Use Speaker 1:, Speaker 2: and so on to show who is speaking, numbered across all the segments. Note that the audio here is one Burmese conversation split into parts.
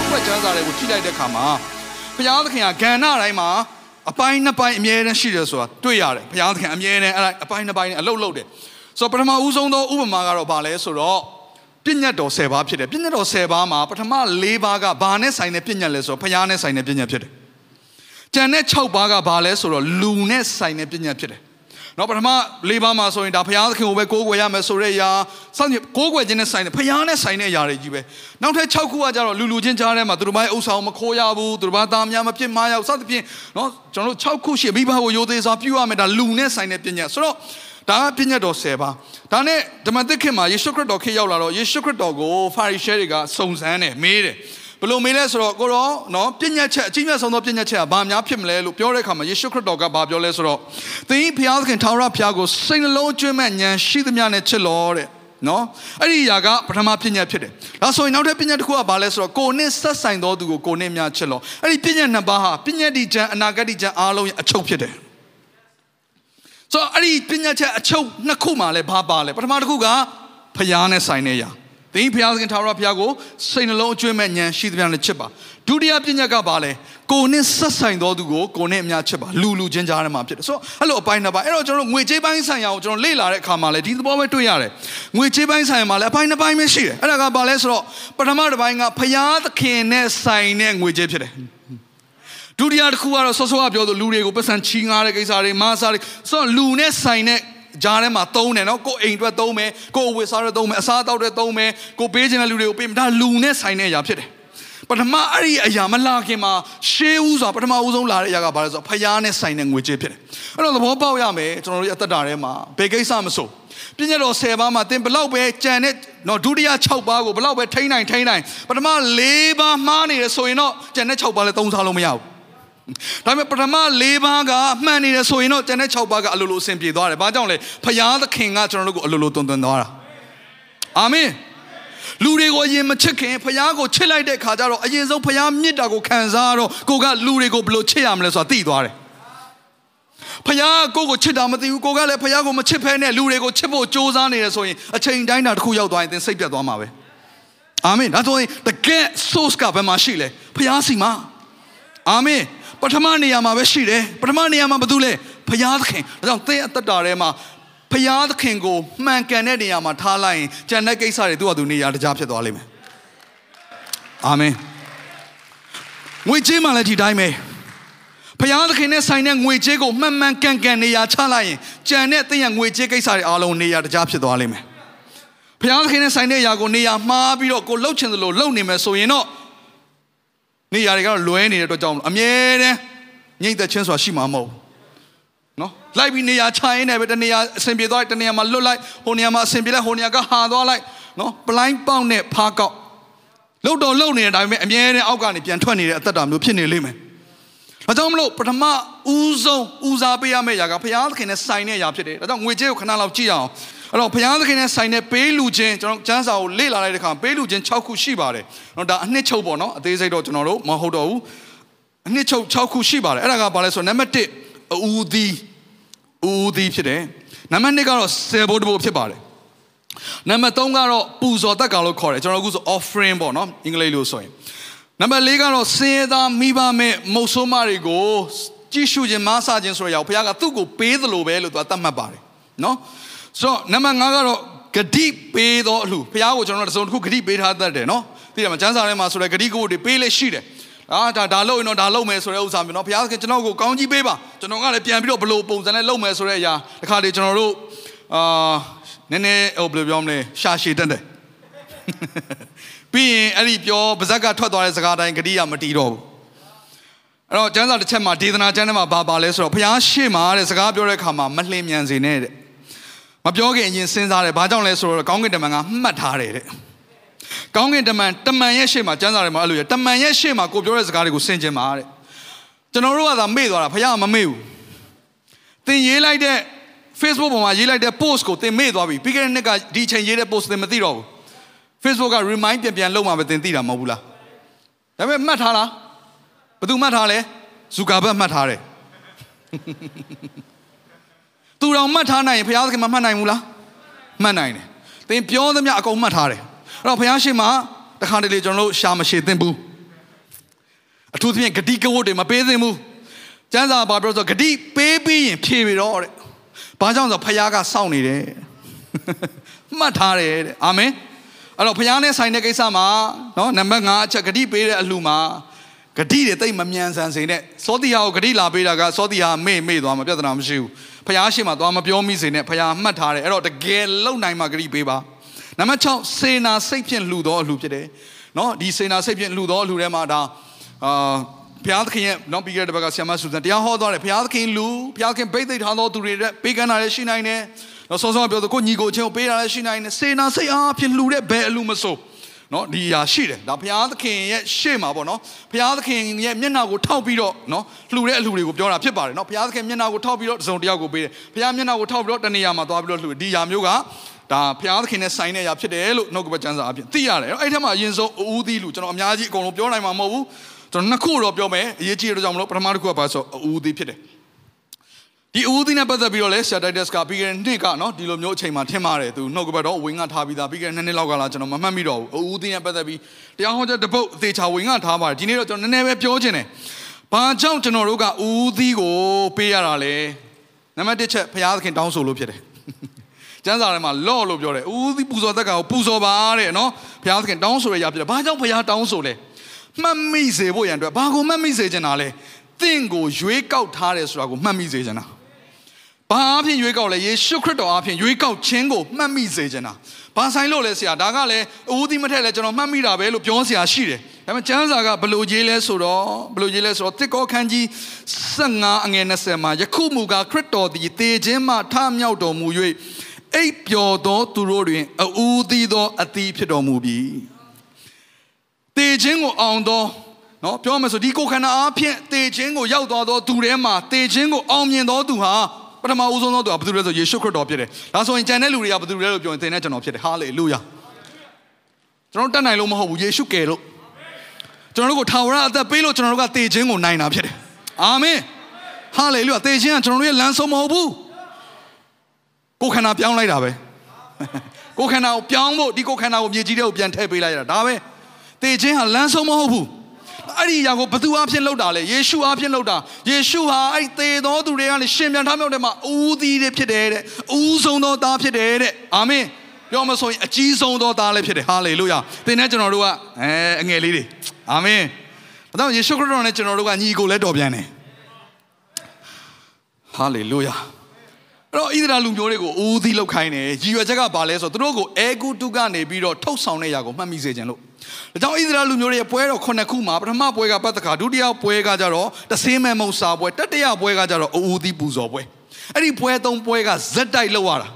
Speaker 1: နှုတ်ဘက်ကျမ်းစာတွေကိုကြည့်လိုက်တဲ့အခါမှာဘုရားသခင်ကဂန္ဓတိုင်းမှာအပိုင်းနှစ်ပိုင်းအမြဲတမ်းရှိတယ်ဆိုတာတွေ့ရတယ်ဘုရားသခင်အမြဲတမ်းအဲ့ဒါအပိုင်းနှစ်ပိုင်းနဲ့အလုပ်လုပ်တယ်ဆိုတော့ပထမဦးဆုံးသောဥပမာကတော့ဗာလဲဆိုတော့ပြည့်ညတ်တော်10ပါးဖြစ်တယ်ပြည့်ညတ်တော်10ပါးမှာပထမ4ပါးကဘာနဲ့ဆိုင်တဲ့ပြည့်ညတ်လဲဆိုတော့ဘုရားနဲ့ဆိုင်တဲ့ပြည့်ညတ်ဖြစ်တယ်ကျန်တဲ့6ပါးကဘာလဲဆိုတော့လူနဲ့ဆိုင်တဲ့ပြည့်ညတ်ဖြစ်တယ် နော်ပထမ၄ပါးမှာဆိုရင်ဒါဘုရားသခင်ကိုပဲကိုးကွယ်ရမယ်ဆိုတဲ့အရာစောင့်ကြည့်ကိုးကွယ်ခြင်းနဲ့ဆိုင်တဲ့ဘုရားနဲ့ဆိုင်တဲ့အရာတွေကြီးပဲနောက်ထပ်6ခုကကြတော့လူလူချင်းကြားထဲမှာသူတို့ဘာဥစ္စာကိုမခိုးရဘူးသူတို့ဘာသားများမပြစ်မှားရဘူးစသဖြင့်နော်ကျွန်တော်တို့6ခုရှိမိဘကိုယိုသေးစွာပြုရမယ်ဒါလူနဲ့ဆိုင်တဲ့ပညာဆိုတော့ဒါကပညာတော်10ပါးဒါနဲ့ဓမ္မသစ်ခင်မှာယေရှုခရစ်တော်ခေတ်ရောက်လာတော့ယေရှုခရစ်တော်ကိုဖာရိရှဲတွေကစုံစမ်းတယ်မေးတယ် ဘလို့မေးလဲဆိုတော့ကိုရောနော်ပြည့်ညက်ချက်အကြီးမြတ်ဆုံးသောပြည့်ညက်ချက်ကဘာများဖြစ်မလဲလို့ပြောတဲ့အခါမှာယေရှုခရစ်တော်ကဘာပြောလဲဆိုတော့သင်ဘုရားသခင်ထာဝရဘုရားကိုစိတ်နှလုံးကျွမ်းမဲ့ဉာဏ်ရှိသမျှနဲ့ချစ်လို့တဲ့နော်အဲ့ဒီအရာကပထမပြည့်ညက်ဖြစ်တယ်ဒါဆိုရင်နောက်ထပ်ပြည့်ညက်တစ်ခုကဘာလဲဆိုတော့ကိုနဲ့ဆက်ဆိုင်သောသူကိုကိုနဲ့များချစ်လို့အဲ့ဒီပြည့်ညက်နှစ်ပါးဟာပြည့်ညက်ဒီကျမ်းအနာဂတ်ဒီကျမ်းအားလုံးရဲ့အချုပ်ဖြစ်တယ်ဆိုတော့အဲ့ဒီပြည့်ညက်ချက်အချုပ်နှစ်ခုမှလည်းဘာပါလဲပထမတစ်ခုကဖျားနဲ့ဆိုင်တဲ့အရာ သင်ဘုရားသခင်ထာဝရဘုရားကိုစိတ်နှလုံးအကျွမ်းမဲ့ဉာဏ်ရှိသမျှနဲ့ချစ်ပါဒုတိယပညာကဘာလဲကိုနဲ့ဆက်ဆိုင်သောသူကိုကိုနဲ့အများချစ်ပါလူလူချင်းကြားထဲမှာဖြစ်တယ်ဆိုတော့အဲ့လိုအပိုင်းနှစ်ပိုင်းအဲ့တော့ကျွန်တော်တို့ငွေကြေးပိုင်းဆိုင်ရာကိုကျွန်တော်လေ့လာတဲ့အခါမှာလည်းဒီသဘောပဲတွေ့ရတယ်ငွေကြေးပိုင်းဆိုင်ရာမှာလည်းအပိုင်းနှစ်ပိုင်းပဲရှိတယ်အဲ့ဒါကဘာလဲဆိုတော့ပထမတစ်ပိုင်းကဘုရားသခင်နဲ့ဆိုင်တဲ့ငွေကြေးဖြစ်တယ်ဒုတိယတစ်ခုကတော့ဆော့ဆော့ကပြောသူလူတွေကိုပတ်စံချီငားတဲ့ကိစ္စတွေမာစားတွေဆိုတော့လူနဲ့ဆိုင်တဲ့ ဂျားထဲမှာသုံးတယ်နော်ကိုအိမ်အတွက်သုံးမယ်ကိုအဝတ်စားအတွက်သုံးမယ်အစားအသောက်အတွက်သုံးမယ်ကိုပေးခြင်းတဲ့လူတွေကိုပေးမယ်ဒါလူနဲ့ဆိုင်တဲ့အရာဖြစ်တယ်ပထမအဲ့ဒီအရာမလာခင်မှာရှေးဦးဆိုတာပထမဦးဆုံးလာတဲ့အရာကဘာလဲဆိုတော့ဖျားနဲ့ဆိုင်တဲ့ငွေကြေးဖြစ်တယ်အဲ့တော့သဘောပေါက်ရမယ်ကျွန်တော်တို့အသက်တာထဲမှာဘယ်ကိစ္စမဆိုပြည့်ညတ်တော်10ပါးမှာသင်ဘလောက်ပဲကြံတဲ့နော်ဒုတိယ6ပါးကိုဘလောက်ပဲထိန်းနိုင်ထိန်းနိုင်ပထမ4ပါးမှားနေရဆိုရင်တော့ကြံတဲ့6ပါးလည်းသုံးစားလို့မရဘူး ဒါပေမဲ့ပထမ၄ပါးကမှန်နေတယ်ဆိုရင်တော့ကျန်တဲ့6ပါးကအလိုလိုအဆင်ပြေသွားတယ်။ဘာကြောင့်လဲ။ဖယားသခင်ကကျွန်တော်တို့ကိုအလိုလိုတွင်တွင်သွားတာ။အာမင်။လူတွေကိုအရင်မချစ်ခင်ဖယားကိုချစ်လိုက်တဲ့ခါကျတော့အရင်ဆုံးဖယားမြစ်တာကိုခံစားတော့ကိုကလူတွေကိုဘယ်လိုချစ်ရမလဲဆိုတာသိသွားတယ်။ဖယားကိုကိုချစ်တာမသိဘူးကိုကလည်းဖယားကိုမချစ်ဖဲနဲ့လူတွေကိုချစ်ဖို့ကြိုးစားနေတယ်ဆိုရင်အချိန်တိုင်းတာတစ်ခုရောက်သွားရင်သင်စိတ်ပြတ်သွားမှာပဲ။အာမင်။ဒါဆိုရင်တကယ် source ကဘယ်မှာရှိလဲ။ဖယားစီမှာ။အာမင်။ ပထမနေရာမှာပဲရှိတယ်ပထမနေရာမှာဘာလို့လဲဖယားသခင်ဒါကြောင့်သင်အသက်တာထဲမှာဖယားသခင်ကိုမှန်ကန်တဲ့နေရာမှာထားလိုက်ရင်ကျန်တဲ့ကိစ္စတွေသူ့ဟာသူနေရာတကြားဖြစ်သွားလိမ့်မယ်အာမင်ငွေကြေးမှလည်းဒီတိုင်းပဲဖယားသခင်နဲ့ဆိုင်တဲ့ငွေကြေးကိုမှန်မှန်ကန်ကန်နေရာချလိုက်ရင်ကြံတဲ့သင်ရဲ့ငွေကြေးကိစ္စတွေအားလုံးနေရာတကြားဖြစ်သွားလိမ့်မယ်ဖယားသခင်နဲ့ဆိုင်တဲ့အရာကိုနေရာမှားပြီးတော့ကိုလှုပ်ချင်သလိုလှုပ်နေမယ်ဆိုရင်တော့ နေရာတွေကတော့လွဲနေတဲ့အတွက်ကြောင့်အမြဲတမ်းညှိသက်ချင်းဆိုတာရှိမှာမဟုတ်နော်လိုက်ပြီးနေရာချရင်လည်းပဲတနေရာအဆင်ပြေသွားတနေရာမှာလွတ်လိုက်ဟိုနေရာမှာအဆင်ပြေလိုက်ဟိုနေရာကဟာသွားလိုက်နော်ပလိုင်းပေါက်နဲ့ဖားကောက်လှုပ်တော့လှုပ်နေတယ်ဒါပေမဲ့အမြဲတမ်းအောက်ကနေပြန်ထွက်နေတဲ့အသက်တာမျိုးဖြစ်နေလိမ့်မယ်ဒါကြောင့်မလို့ပထမဦးဆုံးဦးစားပေးရမယ့်ຢာကဘုရားသခင်နဲ့ဆိုင်တဲ့ຢာဖြစ်တယ်ဒါကြောင့်ငွေကြေးကိုခဏလောက်ကြည့်အောင် အဲ့တော့ဘုရားသခင်နဲ့ဆိုင်တဲ့ပေးလူချင်းကျွန်တော်ကျမ်းစာကိုလေ့လာလိုက်တဲ့အခါပေးလူချင်း6ခုရှိပါတယ်။နော်ဒါအနှစ်ချုပ်ပေါ့နော်အသေးစိတ်တော့ကျွန်တော်တို့မဟုတ်တော့ဘူး။အနှစ်ချုပ်6ခုရှိပါတယ်။အဲ့ဒါကဘာလဲဆိုတော့နံပါတ်1အူသီအူသီဖြစ်တယ်။နံပါတ်2ကတော့ဆယ်ဘိုးတဘိုးဖြစ်ပါတယ်။နံပါတ်3ကတော့ပူဇော်တက်ကောင်လို့ခေါ်တယ်ကျွန်တော်အခုဆို offering ပေါ့နော်အင်္ဂလိပ်လိုဆိုရင်နံပါတ်4ကတော့စင်ရသားမိဘမဲ့မုတ်ဆိုးမတွေကိုကြည့်ရှုခြင်းမဆာခြင်းဆိုရအောင်ဘုရားကသူ့ကိုပေးသလိုပဲလို့သူကသတ်မှတ်ပါတယ်နော်။ ဆိုတော့နံပါတ်5ကတော့ဂတိပေးသောအလှဘုရားကိုကျွန်တော်တို့တစုံတစ်ခုဂတိပေးထားတတ်တယ်နော်သိတယ်မကျမ်းစာထဲမှာဆိုတဲ့ဂတိကိုတွေပေးလေရှိတယ်အာဒါဒါလုပ်ရင်တော့ဒါလုပ်မယ်ဆိုတဲ့ဥစ္စာမျိုးနော်ဘုရားကကျွန်တော်ကိုကောင်းကြီးပေးပါကျွန်တော်ကလည်းပြန်ပြီးတော့ဘလို့ပုံစံနဲ့လုပ်မယ်ဆိုတဲ့အရာတခါတည်းကျွန်တော်တို့အာနည်းနည်းဟိုဘယ်လိုပြောမလဲရှာရှည်တက်တယ်ပြီးရင်အဲ့ဒီပြောပါဇက်ကထွက်သွားတဲ့စကားတိုင်းဂတိရမတီးတော့ဘူးအဲ့တော့ကျမ်းစာတစ်ချက်မှာဒေသနာကျမ်းထဲမှာဘာပါလဲဆိုတော့ဘုရားရှေ့မှာတဲ့စကားပြောတဲ့အခါမှာမလှင်မြန်စေနဲ့တဲ့ မပြောခင်အရင်စဉ်းစားတယ်ဘာကြောင့်လဲဆိုတော့ကောင်းကင်တမန်ကမှတ်ထားတယ်တဲ့ကောင်းကင်တမန်တမန်ရဲ့ရှေ့မှာကျမ်းစာထဲမှာအဲ့လိုရတမန်ရဲ့ရှေ့မှာကိုပြောတဲ့စကားတွေကိုဆင်ခြင်ပါတဲ့ကျွန်တော်တို့ကသာမေ့သွားတာဖခင်ကမမေ့ဘူးသင်ရေးလိုက်တဲ့ Facebook ပေါ်မှာရေးလိုက်တဲ့ post ကိုသင်မေ့သွားပြီပြီးခဲ့တဲ့နှစ်ကဒီချိန်ရေးတဲ့ post သင်မသိတော့ဘူး Facebook က remind ပြန်ပြန်လုပ်မှပဲသင်သိတာမဟုတ်ဘူးလားဒါပေမဲ့မှတ်ထားလားဘယ်သူမှတ်ထားလဲဇူကာဘတ်မှတ်ထားတယ် သူတော်မှတ်ထားနိုင်ရင်ဘုရားသခင်မမှတ်နိုင်ဘူးလားမှတ်နိုင်တယ်သင်ပြောသမျှအကုန်မှတ်ထားတယ်အဲ့တော့ဘုရားရှင်မှာတခါတလေကျွန်တော်တို့ရှာမရှိသင့်ဘူးအထူးသဖြင့်ဂတိကဝတ်တွေမပေးသင့်ဘူးကျမ်းစာဘာပြောဆိုဂတိပေးပြီးရင်ဖြေပြီတော့တဲ့ဘာကြောင့်ဆိုဘုရားကစောင့်နေတယ်မှတ်ထားတယ်တဲ့အာမင်အဲ့တော့ဘုရားနဲ့ဆိုင်တဲ့ကိစ္စမှာနော်နံပါတ်5အချက်ဂတိပေးတဲ့အလှမှာဂတိတွေတိတ်မမြန်ဆန်စေနဲ့စောတိဟာကိုဂတိလာပေးတာကစောတိဟာမေ့မေ့သွားမှာပြဿနာမရှိဘူး ဖះရှိမှသွားမပြောမိစေနဲ့ဖះမှတ်ထားတယ်အဲ့တော့တကယ်လုံနိုင်မှဂတိပေးပါနံပါတ်6စေနာစိတ်ဖြင့်လှူသောအလှဖြစ်တယ်နော်ဒီစေနာစိတ်ဖြင့်လှူသောအလှထဲမှာဒါအာဘုရားသခင်ရဲ့နောက်ပြီးခဲ့တဲ့ဘက်ကဆ iam ဆူဇန်တရားဟောသွားတယ်ဘုရားသခင်လူဘုရားသခင်ဗိတ်သိက်ထားသောသူတွေတဲ့ပေးကမ်းတာလည်းရှိနိုင်တယ်တော့စောစောပြောသူကိုညီကိုချင်းကိုပေးတာလည်းရှိနိုင်တယ်စေနာစိတ်အားဖြင့်လှူတဲ့ဘယ်အလှမဆိုး နော်ဒီဟာရှိတယ်ဒါဘုရားသခင်ရဲ့ရှေ့မှာပေါ့နော်ဘုရားသခင်ရဲ့မျက်နှာကိုထောက်ပြီးတော့နော်လှူတဲ့အလှတွေကိုပြောတာဖြစ်ပါတယ်နော်ဘုရားသခင်မျက်နှာကိုထောက်ပြီးတော့တစုံတစ်ယောက်ကိုပေးတယ်ဘုရားမျက်နှာကိုထောက်ပြီးတော့တနေရာမှာသွားပြီးတော့လှူဒီဟာမျိုးကဒါဘုရားသခင်နဲ့ဆိုင်တဲ့အရာဖြစ်တယ်လို့နှုတ်ကပတ်ကျမ်းစာအဖြစ်သိရတယ်အဲ့ဒီထဲမှာအရင်ဆုံးအဦးသီးလူကျွန်တော်အများကြီးအကုန်လုံးပြောနိုင်မှာမဟုတ်ဘူးကျွန်တော်နှစ်ခုတော့ပြောမယ်အရေးကြီးတဲ့ကြောင့်မလို့ပထမတစ်ခုကဘာဆိုအဦးသီးဖြစ်တယ် ဒီအူဒီနဲ့ပတ်သက်ပြီးတော့လဲဆရာတိုက်တက်စ်ကပြီးခဲ့တဲ့နှစ်ကနော်ဒီလိုမျိုးအချိန်မှာထင်ပါတယ်သူနှုတ်ကပတ်တော့ဝင်းကထားပြီးသားပြီးခဲ့တဲ့နှစ်နှစ်လောက်ကလာကျွန်တော်မမှတ်မိတော့ဘူးအူဒီနဲ့ပတ်သက်ပြီးတရားဟောချက်တစ်ပုတ်အသေးချာဝင်းကထားပါတယ်ဒီနေ့တော့ကျွန်တော်နည်းနည်းပဲပြောချင်တယ်ဘာကြောင့်ကျွန်တော်တို့ကအူဒီကိုပေးရတာလဲနံပါတ်1ချက်ဘုရားသခင်တောင်းဆိုလို့ဖြစ်တယ်ကျမ်းစာထဲမှာလော့လို့ပြောတယ်။ဦးသီးပူဇော်သက်ကောင်ပူဇော်ပါတဲ့နော်။ဘုရားသခင်တောင်းဆိုရရဖြစ်တယ်။ဘာကြောင့်ဘုရားတောင်းဆိုလဲ။မှတ်မိစေဖို့ရန်အတွက်ဘာကိုမှတ်မိစေချင်တာလဲ။သင်ကိုရွေးကောက်ထားတယ်ဆိုတာကိုမှတ်မိစေချင်တာ။ ဘာအဖြစ်ရွေးကောက်လဲယေရှုခရစ်တော်အဖြစ်ရွေးကောက်ခြင်းကိုမှတ်မိစေချင်တာဘာဆိုင်လို့လဲဆရာဒါကလည်းအဦးသီးမထက်လဲကျွန်တော်မှတ်မိတာပဲလို့ပြောဆရာရှိတယ်ဒါပေမဲ့ကျမ်းစာကဘလို့ရေးလဲဆိုတော့ဘလို့ရေးလဲဆိုတော့တစ်ကောခန်းကြီး15အငယ်20မှာယခုမူကားခရစ်တော်သည်တေခြင်းမှထမြောက်တော်မူ၍အိပ်ပျော်သောသူတို့တွင်အဦးသီးသောအသီးဖြစ်တော်မူပြီတေခြင်းကိုအောင်သောနော်ပြောမယ်ဆိုဒီကိုခန္ဓာအားဖြင့်တေခြင်းကိုရောက်သွားသောသူထဲမှာတေခြင်းကိုအောင်မြင်သောသူဟာ ပထမဦးဆုံးသောသူကဘယ်သူလဲဆိုယေရှုခရစ်တော်ဖြစ်တယ်။ဒါဆိုရင်ကျန်တဲ့လူတွေကဘယ်သူလဲလို့ပြောရင်သင်နဲ့ကျွန်တော်ဖြစ်တယ်။ဟာလေလုယာ။ကျွန်တော်တတ်နိုင်လို့မဟုတ်ဘူးယေရှုကယ်လို့ကျွန်တော်တို့ကိုထာဝရအသက်ပေးလို့ကျွန်တော်တို့ကတေခြင်းကိုနိုင်တာဖြစ်တယ်။အာမင်။ဟာလေလုယာတေခြင်းကကျွန်တော်တို့ရဲ့လမ်းဆုံးမဟုတ်ဘူး။ကိုယ်ခန္ဓာပြောင်းလိုက်တာပဲ။ကိုယ်ခန္ဓာကိုပြောင်းဖို့ဒီကိုယ်ခန္ဓာကိုမြေကြီးတဲ့ကိုပြန်ထည့်ပေးလိုက်တာဒါပဲ။တေခြင်းဟာလမ်းဆုံးမဟုတ်ဘူး။ အဲ့ဒီအရာကိုဘသူအဖြစ်လုပ်တာလဲယေရှုအဖြစ်လုပ်တာယေရှုဟာအဲ့သေသောသူတွေကနေရှင်ပြန်ထမြောက်တဲ့မှာဦးသီးတွေဖြစ်တယ်တဲ့အဦးဆုံးသောသားဖြစ်တယ်တဲ့အာမင်ပြောမဆိုရင်အကြီးဆုံးသောသားလည်းဖြစ်တယ်ဟာလေလုယာသင်နဲ့ကျွန်တော်တို့ကအဲအငယ်လေးတွေအာမင်ဒါကြောင့်ယေရှုခရစ်တော်နဲ့ကျွန်တော်တို့ကညီကိုလဲတော်ပြန်တယ်ဟာလေလုယာအဲ့တော့ဣသရေလလူမျိုးတွေကိုဦးသီးလောက်ခိုင်းတယ်ရည်ရွယ်ချက်ကဘာလဲဆိုတော့သူတို့ကိုအဲဂုတုကနေပြီးတော့ထုတ်ဆောင်တဲ့ຢာကိုမှတ်မိစေခြင်းလို့ ဒါကြောင့်ဣသရေလလူမျိုးတွေရဲ့ပွဲတော်ခုနှစ်ခုမှာပထမပွဲကပတ်သက်ခါဒုတိယပွဲကကြတော့တဆေးမဲမုံစာပွဲတတိယပွဲကကြတော့အူသီးပူဇော်ပွဲအဲ့ဒီပွဲသုံးပွဲကဇက်တိုက်လောက်ရတာ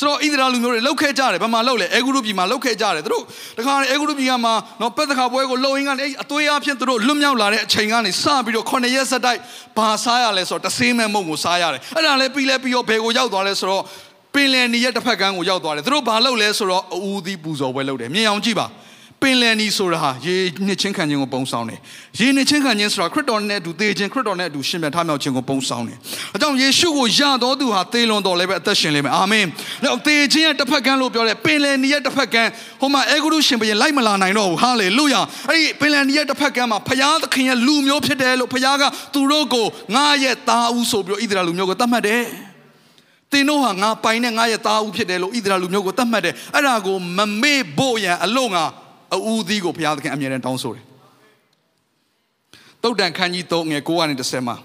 Speaker 1: ဆိုတော့ဣသရေလလူမျိုးတွေလောက်ခဲ့ကြတယ်ဘာမှလောက်လဲအေဂုရုပြည်မှာလောက်ခဲ့ကြတယ်သူတို့တခါအေဂုရုပြည်ကမှနော်ပတ်သက်ခါပွဲကိုလှုပ်ရင်းကနေအသွေးအဖြစ်သူတို့လွတ်မြောက်လာတဲ့အချိန်ကနေစပြီးတော့9ရက်ဇက်တိုက်ဘာစားရလဲဆိုတော့တဆေးမဲမုံကိုစားရတယ်အဲ့ဒါလည်းပြီးလဲပြီးတော့ဘယ်ကိုရောက်သွားလဲဆိုတော့ပင်လယ်နီရဲ့တစ်ဖက်ကမ်းကိုရောက်သွားတယ်သူတို့ဘာလုပ်လဲဆိုတော့အူသီးပူဇော်ပွဲလုပ်တယ်မြင်အောင်ကြည့်ပါ ပင်လယ်နီဆိုတာဟာရေနှစ်ချင်းခံခြင်းကိုပုံဆောင်တယ်။ရေနှစ်ချင်းခံခြင်းဆိုတာခရစ်တော်နဲ့အတူသေခြင်းခရစ်တော်နဲ့အတူရှင်ပြန်ထမြောက်ခြင်းကိုပုံဆောင်တယ်။အကြောင်းယေရှုကိုယတော်သူဟာသေလွန်တော်လည်းပဲအသက်ရှင်လိမ့်မယ်။အာမင်။နောက်သေခြင်းရဲ့တစ်ဖက်ကန်းလို့ပြောတယ်ပင်လယ်နီရဲ့တစ်ဖက်ကန်းဟိုမှာအေဂရုရှင်ဘုရင်လိုက်မလာနိုင်တော့ဘူး။ဟာလေလုယာ။အဲ့ဒီပင်လယ်နီရဲ့တစ်ဖက်ကန်းမှာဖခင်သခင်ရဲ့လူမျိုးဖြစ်တယ်လို့ဖခင်ကသူတို့ကိုငါရဲ့သားဦးဆိုပြီးတော့ဣသရေလလူမျိုးကိုသတ်မှတ်တယ်။သင်တို့ဟာငါပိုင်နဲ့ငါရဲ့သားဦးဖြစ်တယ်လို့ဣသရေလလူမျိုးကိုသတ်မှတ်တယ်။အဲ့ဒါကိုမမေ့ဖို့ရန်အလို့ငါ အဦးသီးကိုဘုရားသခင်အမြဲတမ်းတောင်းဆိုတယ်တုတ်တန်ခန်းကြီး3ငယ်9ကနေ10မှာ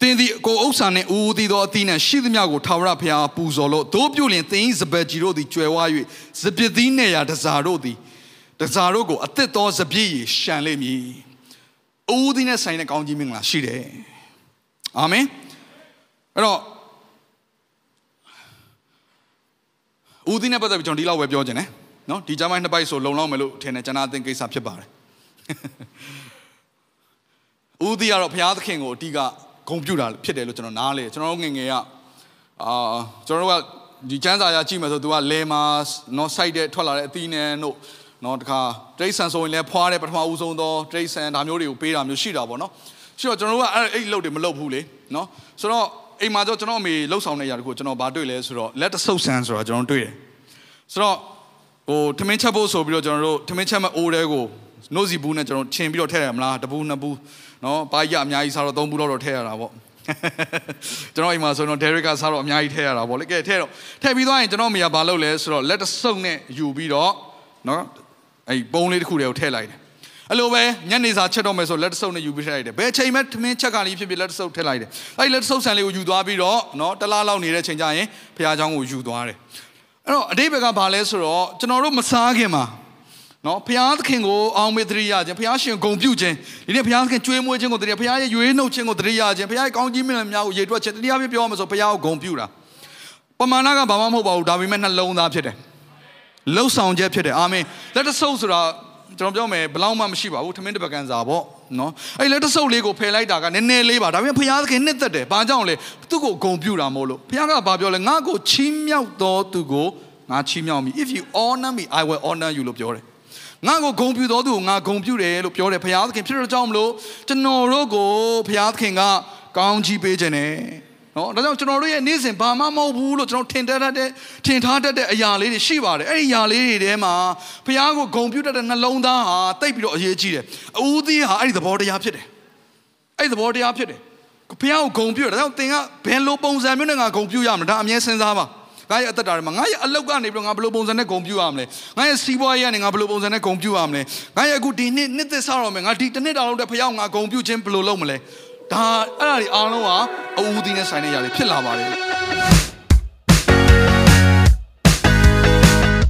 Speaker 1: တင်းသည်ကိုဥစ္စာနှင့်ဦးသီးသောအသီးနှင့်ရှိသမျှကိုထာဝရဘုရားပူဇော်လို့တို့ပြုလင်သင်၏စပယ်ကြီးတို့သည်ကျွယ်ဝ၍စပစ်သီးနေရာတစားတို့သည်တစားတို့ကိုအသစ်သောစပြည့်ရရှံလိမ့်မည်ဦးသီးနဲ့ဆိုင်တဲ့ကောင်းကြီးမင်္ဂလာရှိတယ်အာမင်အဲ့တော့ဦးသီးနဲ့ပတ်သက်ပြီးကျွန်တော်ဒီလောက်ပဲပြောချင်တယ် နော်ဒီကျမ်းပိုင်းနှစ်ပိုက်ဆိုလုံလောက်မယ်လို့ထင်တယ်ကျွန်တော်အသင်ကိစ္စဖြစ်ပါတယ်ဦးသီးကတော့ဘုရားသခင်ကိုအတိကဂုဏ်ပြုတာဖြစ်တယ်လို့ကျွန်တော်နားလေကျွန်တော်တို့ငငယ်ကအာကျွန်တော်တို့ကဒီကျမ်းစာရကြည့်မယ်ဆိုသူကလဲမာနော် site တဲ့ထွက်လာတဲ့အသီးနှံတို့နော်တခါတရိတ်ဆန်ဆိုရင်လည်းဖွားတဲ့ပထမဦးဆုံးသောတရိတ်ဆန်ဒါမျိုးတွေကိုပေးတာမျိုးရှိတာပေါ့နော်ရှိတော့ကျွန်တော်တို့ကအဲ့အဲ့လုတ်တွေမလုတ်ဘူးလေနော်ဆိုတော့အိမ်မှာတော့ကျွန်တော်အမေလှုပ်ဆောင်နေရတခုကျွန်တော်ဘာတွေ့လဲဆိုတော့လက်တဆုပ်ဆန်းဆိုတာကျွန်တော်တွေ့တယ်ဆိုတော့ ဟိုထမင်းချက်ဖို့ဆိုပြီးတော့ကျွန်တော်တို့ထမင်းချက်မဲ့အိုးတဲကိုနို့စီဘူးနဲ့ကျွန်တော်ချင်းပြီးတော့ထည့်ရမလားတပူးနှစ်ပူးနော်ပါရအများကြီးစားတော့သုံးပူးတော့ထည့်ရတာပေါ့ကျွန်တော်အိမ်မှာဆိုတော့ Derek ကစားတော့အများကြီးထည့်ရတာပေါ့လေကဲထည့်တော့ထည့်ပြီးသွားရင်ကျွန်တော်မိကဘာလုပ်လဲဆိုတော့လက်တဆုပ်နဲ့ယူပြီးတော့နော်အဲ့ပုံးလေးတစ်ခုတည်းကိုထည့်လိုက်တယ်အဲ့လိုပဲညနေစာချက်တော့မယ်ဆိုလက်တဆုပ်နဲ့ယူပြီးထည့်လိုက်တယ်ဘယ်ချိန်မှထမင်းချက်ကလေးဖြစ်ဖြစ်လက်တဆုပ်ထည့်လိုက်တယ်အဲ့လက်တဆုပ်ဆန်လေးကိုယူသွားပြီးတော့နော်တလားလောက်နေတဲ့ချိန်ကျရင်ဖခင်เจ้าကိုယူသွားတယ် အဲ့တော့အတိတ်ဘက်ကဘာလဲဆိုတော့ကျွန်တော်တို့မစားခင်မှာနော်ဘုရားသခင်ကိုအောင်မေတ္တရိယခြင်းဘုရားရှင်ဂုံပြုခြင်းဒီနေ့ဘုရားသခင်ကြွေးမွေးခြင်းကိုတရိယာဘုရားရဲ့ရွေးနှုတ်ခြင်းကိုတရိယာခြင်းဘုရားရဲ့ကောင်းကြီးမြတ်များကိုရေတွက်ခြင်းတရိယာပြပြောရမယ်ဆိုဘုရားကိုဂုံပြုတာပမာဏကဘာမှမဟုတ်ပါဘူးဒါပေမဲ့နှလုံးသားဖြစ်တယ်လှုပ်ဆောင်ချက်ဖြစ်တယ်အာမင်လက်တဆုပ်ဆိုတာကျွန်တော်ပြောမယ်ဘလောက်မှမရှိပါဘူးထမင်းတစ်ပကံစာပေါ့ နော်အဲ့လက်တဆုပ်လေးကိုဖယ်လိုက်တာကနည်းနည်းလေးပါဒါပေမဲ့ဘုရားသခင်နှစ်သက်တယ်ဘာကြောင့်လဲသူ့ကိုဂုံပြုတာမို့လို့ဘုရားကဘာပြောလဲငါ့ကိုချီးမြှောက်တော်သူကိုငါချီးမြှောက်မည် if you honor me i will honor you လို့ပြောတယ်ငါ့ကိုဂုံပြူတော်သူကိုငါဂုံပြူတယ်လို့ပြောတယ်ဘုရားသခင်ဖြစ်တဲ့ကြောင့်မလို့ကျွန်တော်တို့ကိုဘုရားသခင်ကကောင်းချီးပေးခြင်းနဲ့ နော်ဒါကြောင့်ကျွန်တော်တို့ရဲ့နေ့စဉ်ဘာမှမဟုတ်ဘူးလို့ကျွန်တော်ထင်တတ်တဲ့ထင်ထားတတ်တဲ့အရာလေးတွေရှိပါတယ်အဲ့ဒီအရာလေးတွေထဲမှာဘုရားကိုဂုံပြူတတ်တဲ့နှလုံးသားဟာတိတ်ပြီးတော့အရေးကြီးတယ်အဦးသီးဟာအဲ့ဒီသဘောတရားဖြစ်တယ်အဲ့ဒီသဘောတရားဖြစ်တယ်ဘုရားကိုဂုံပြူတယ်ဒါကြောင့်သင်ကဘယ်လိုပုံစံမျိုးနဲ့ငါဂုံပြူရမလဲဒါအမြဲစဉ်းစားပါငါရဲ့အသက်တာတွေမှာငါရဲ့အလောက်ကနေပြီးတော့ငါဘယ်လိုပုံစံနဲ့ဂုံပြူရမလဲငါရဲ့စီးပွားရေးကနေငါဘယ်လိုပုံစံနဲ့ဂုံပြူရမလဲငါရဲ့အခုဒီနှစ်နှစ်သက်ဆောက်ရမယ်ငါဒီတစ်နှစ်တောင်လုံးတဲ့ဖယောင်းငါဂုံပြူခြင်းဘယ်လိုလုပ်မလဲ ဒါအဲ့ဒါတွေအားလုံးဟာအဦးသီးနဲ့ဆိုင်တဲ့ຢာတွေဖြစ်လာပါတယ်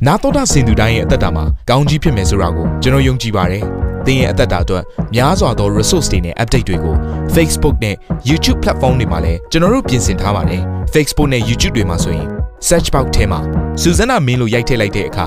Speaker 2: နာတော်တာစင်သူတိုင်းရဲ့အသက်တာမှာကောင်းကြီးဖြစ်မယ်ဆိုတာကိုကျွန်တော်ယုံကြည်ပါတယ်။သင်ရဲ့အသက်တာအတွက်များစွာသော resource တွေနဲ့ update တွေကို Facebook နဲ့ YouTube platform တွေမှာလည်းကျွန်တော်တို့ပြင်ဆင်ထားပါတယ်။ Facebook နဲ့ YouTube တွေမှာဆိုရင် search box ထဲမှာစုစွမ်းနာမင်းလို့ရိုက်ထည့်လိုက်တဲ့အခါ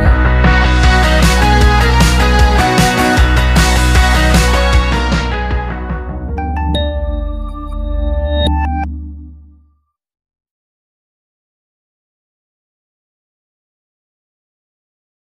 Speaker 2: ယ်